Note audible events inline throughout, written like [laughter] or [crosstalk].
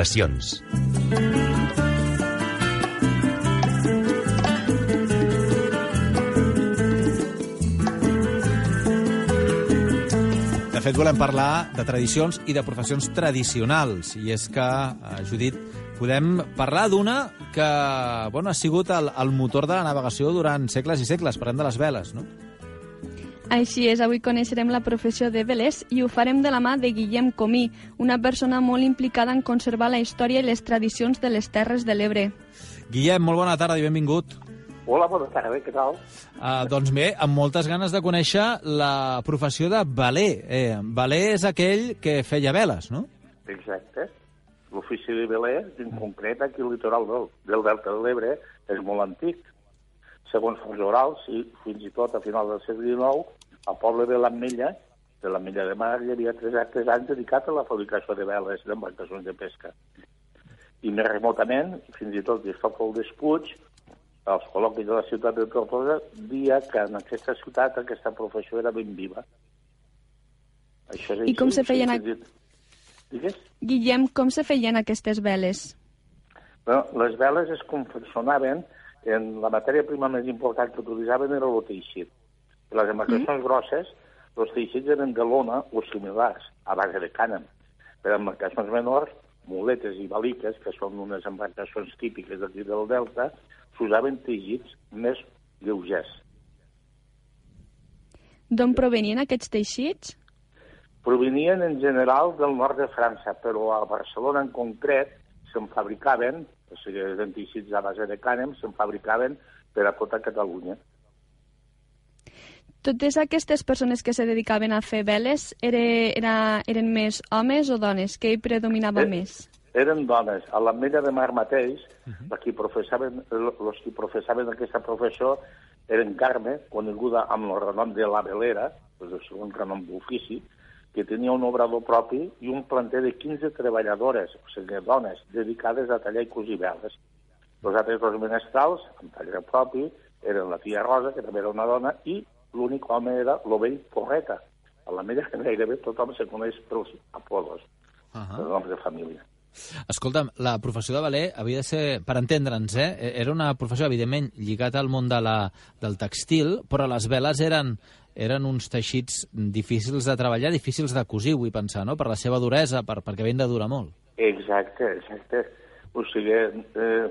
professions. De fet, volem parlar de tradicions i de professions tradicionals. I és que, eh, Judit, podem parlar d'una que bueno, ha sigut el, el motor de la navegació durant segles i segles. Parlem de les veles, no? Així és, avui coneixerem la professió de velers i ho farem de la mà de Guillem Comí, una persona molt implicada en conservar la història i les tradicions de les Terres de l'Ebre. Guillem, molt bona tarda i benvingut. Hola, bona tarda, què tal? Uh, doncs bé, amb moltes ganes de conèixer la professió de veler. Eh, veler és aquell que feia veles, no? Exacte. L'ofici de veler, en concret, aquí al litoral del, del Delta de l'Ebre, és molt antic. Segons els orals, i fins i tot a final del segle XIX, al poble de l'Ametlla, de l'Ametlla de Mar, hi havia tres actes anys dedicats a la fabricació de veles d'embarcacions de pesca. I més remotament, fins i tot Cristòfol Despuig, als col·loquis de la ciutat de Tortosa, dia que en aquesta ciutat aquesta professió era ben viva. Això és I com se feien... fins i tot- Digues? Guillem, com se feien aquestes veles? Bueno, les veles es confeccionaven en la matèria prima més important que utilitzaven era el teixit. I les embarcacions mm. grosses, els teixits eren de lona o similars, a base de cànem. Per embarcacions menors, muletes i baliques, que són unes embarcacions típiques d'aquí del Delta, s'usaven teixits més lleugers. D'on provenien aquests teixits? Provenien en general del nord de França, però a Barcelona en concret se'n fabricaven, o sigui, eren teixits a base de cànem, se'n fabricaven per a tota Catalunya. Totes aquestes persones que se dedicaven a fer veles era, era, eren més homes o dones? Què hi predominava Eh, més? Eren dones. A l'Ametlla de Mar mateix, uh -huh. qui professaven, els qui professaven aquesta professió eren Carme, coneguda amb el renom de la velera, és el segon renom d'ofici, que tenia un obrador propi i un planter de 15 treballadores, o sigui, dones, dedicades a tallar i cosir veles. Els altres dos menestrals, amb taller propi, eren la tia Rosa, que també era una dona, i l'únic home era l'ovell Porreta. A l'Ametlla [laughs] gairebé tothom se coneix pels apodos, Uh els -huh. noms de família. Escolta'm, la professió de valer havia de ser, per entendre'ns, eh? era una professió, evidentment, lligada al món de la, del textil, però les veles eren, eren uns teixits difícils de treballar, difícils de cosir, vull pensar, no? per la seva duresa, per, perquè havien de durar molt. Exacte, exacte. O sigui, eh,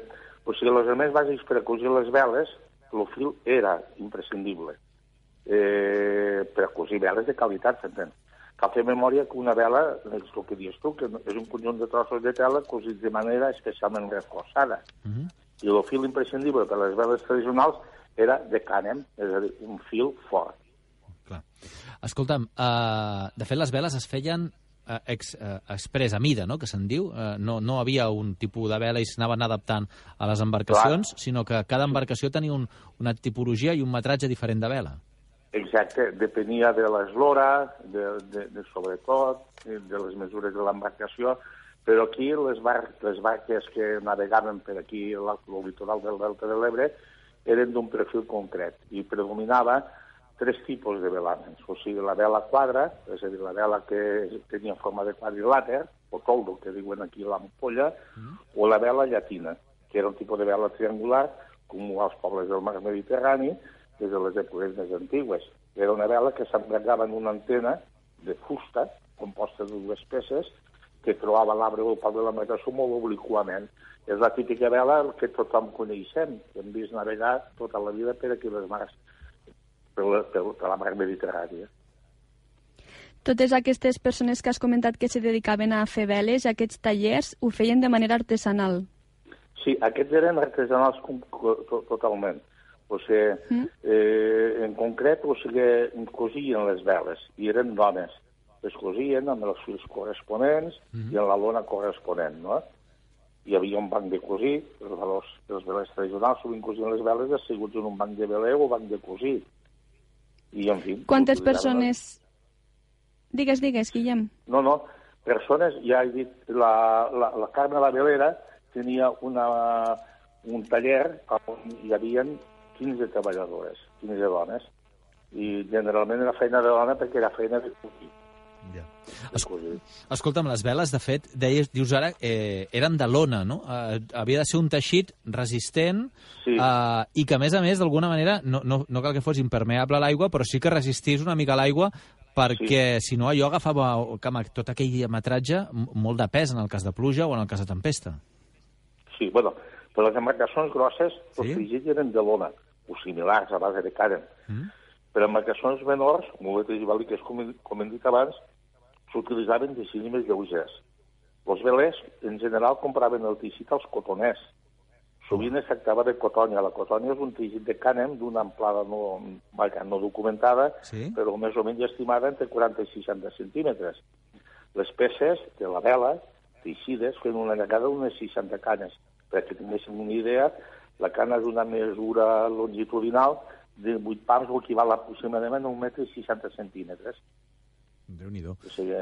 o sigui, els elements bàsics per a cosir les veles, el fil era imprescindible. Eh, per cosir veles de qualitat, s'entén. Cal fer memòria que una vela, és el que dius tu, que és un conjunt de trossos de tela cosits de manera especialment reforçada. Uh -huh. I el fil imprescindible per les veles tradicionals era de cànem, és a dir, un fil fort. Clar. Escolta'm, uh, de fet, les veles es feien uh, ex, uh, express a mida, no?, que se'n diu. Uh, no, no havia un tipus de vela i s'anaven adaptant a les embarcacions, Clar. sinó que cada embarcació tenia un, una tipologia i un metratge diferent de vela. Exacte, depenia de l'eslora, de, de, de sobretot, de les mesures de l'embarcació, però aquí les, bar les barques que navegaven per aquí, al litoral del Delta de l'Ebre, eren d'un perfil concret i predominava tres tipus de velaments. O sigui, la vela quadra, és a dir, la vela que tenia forma de quadrilàter, o toldo, que diuen aquí l'ampolla, mm. o la vela llatina, que era un tipus de vela triangular, com als pobles del mar Mediterrani, des de les èpoques més antigues. Era una vela que s'embragava en una antena de fusta, composta de dues peces, que trobava l'arbre del pal de l'embarcació molt obliquament. És la típica vela que tothom coneixem, que hem vist navegar tota la vida per aquí les mars, per la, per, per la mar Mediterrània. Totes aquestes persones que has comentat que se dedicaven a fer veles, aquests tallers, ho feien de manera artesanal. Sí, aquests eren artesanals totalment. O sigui, mm. eh, en concret, o sigui, cosien les veles, i eren dones. Les cosien amb els fils corresponents mm. i amb la lona corresponent, no? Hi havia un banc de cosir, els, valors, els velers tradicionals sovint cosien les veles asseguts en un banc de veler o banc de cosir. I, en fi... Quantes persones... Digues, digues, Guillem. No, no, persones, ja he dit, la, la, la Carme la Velera tenia una, un taller on hi havia 15 treballadores, 15 dones, i generalment era feina de dona perquè era feina de cosir. Ja. Es... Escolta'm, les veles, de fet, deies, dius ara, eh, eren de lona, no? Eh, havia de ser un teixit resistent Sí. eh, i que, a més a més, d'alguna manera, no, no, no cal que fos impermeable a l'aigua, però sí que resistís una mica l'aigua perquè, si no, allò agafava que amb tot aquell metratge molt de pes en el cas de pluja o en el cas de tempesta. Sí, bueno, per les embarcacions grosses, els Sí? sí? eren de lona, o similars, a base de càrem. Mm? Per embarcacions menors, muletes i baliques, com, com hem dit abans, s'utilitzaven més lleugers. Els velers, en general, compraven el teixit als cotoners. Sovint es tractava de cotònia. La cotònia és un teixit de cànem d'una amplada no, vaja, no documentada, Sí? però més o menys estimada entre 40 i 60 centímetres. Les peces de la vela, teixides, feien una llargada d'unes 60 canes. Perquè tinguéssim una idea, la cana és una mesura longitudinal de 8 pams, o equival aproximadament a un metre i 60 centímetres. Déu-n'hi-do. O sigui,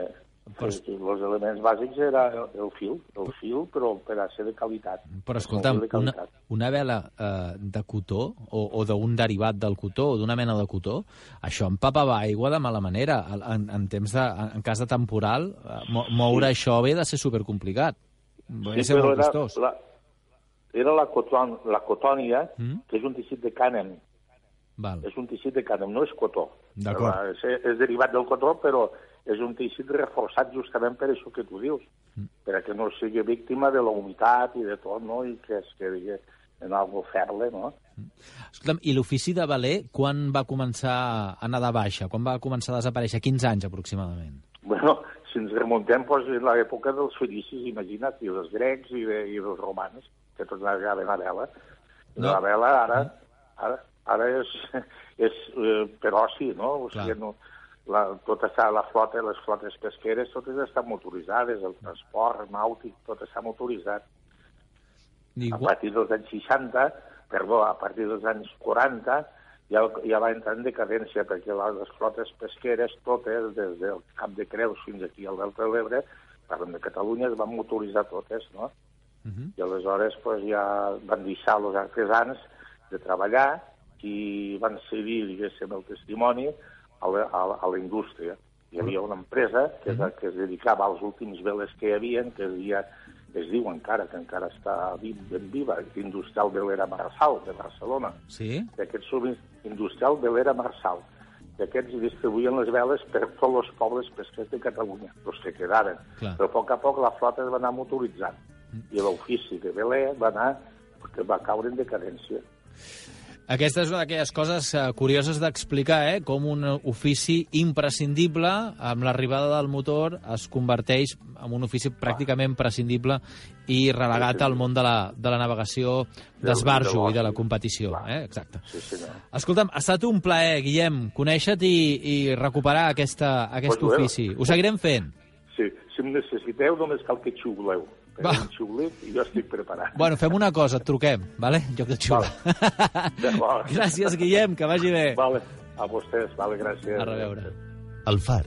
Però- els elements bàsics era el, fil, el fil, però per a ser de qualitat. Però escolta'm, una, una vela eh, de cotó o, o d'un derivat del cotó o d'una mena de cotó, això empapava aigua de mala manera. En, en, temps de, en cas de temporal, eh, mo, moure això bé ha de ser supercomplicat. Sí, ser molt era, costós. la, era la, coton, la cotònia, Mm? que és un teixit de cànem. Val. És un teixit de cànem, no és cotó. D'acord. Eh, És, és derivat del cotó, però és un teixit reforçat justament per això que tu dius, Mm. per a que no sigui víctima de la humitat i de tot, no? i que es quedi en algo ferle, no? Escolta'm, i l'ofici de valer, quan va començar a anar de baixa? Quan va començar a desaparèixer? 15 anys, aproximadament. Bueno, si ens remuntem doncs, en l'època dels fenicis, imagina't, i dels grecs i, de, i dels romans, que tots anaven a vela. I No. La vela ara, ara, ara és, és eh, per oci, no? O sigui, Clar. no, la, tot està, la flota, les flotes pesqueres, totes estan motoritzades, el transport nàutic, tot està motoritzat. A Igual... partir dels anys 60, perdó, a partir dels anys 40, ja, ja va entrar en decadència, perquè la- les flotes pesqueres, totes, des del Cap de Creus fins aquí al Delta de l'Ebre, parlem de Catalunya, es van motoritzar totes, no? Uh -huh. I aleshores pues, ja van deixar els artesans de treballar i van cedir, diguéssim, el testimoni a la, a, a la indústria. Hi havia una empresa que, es, que es dedicava als últims veles que hi havia, que es, dia, es diu encara, que encara està vi- ben viva, Industrial Velera Marçal, de Barcelona. Sí? D'aquests Industrial Velera Marçal. D'aquests distribuïen les veles per tots els pobles pesquers de Catalunya, els que quedaven. Clar. Però a poc a poc la flota es va anar motoritzant i l'ofici de veler va anar que va caure en decadència. Aquesta és una d'aquelles coses eh, curioses d'explicar, eh? com un ofici imprescindible, amb l'arribada del motor, es converteix en un ofici pràcticament prescindible i relegat al món de la, de la navegació d'esbarjo i de la competició. Eh? Exacte. Escolta'm, ha estat un plaer, Guillem, conèixer-te i, i recuperar aquesta, aquest ofici. Ho seguirem fent. Sí, si em necessiteu només cal que xiuleu. Va. Un xiulet i jo estic preparat. Bueno, fem una cosa, et truquem, vale? en lloc de xiular. D'acord. Gràcies, Guillem, que vagi bé. Vale. A vostès, vale, gràcies. A reveure. El Far,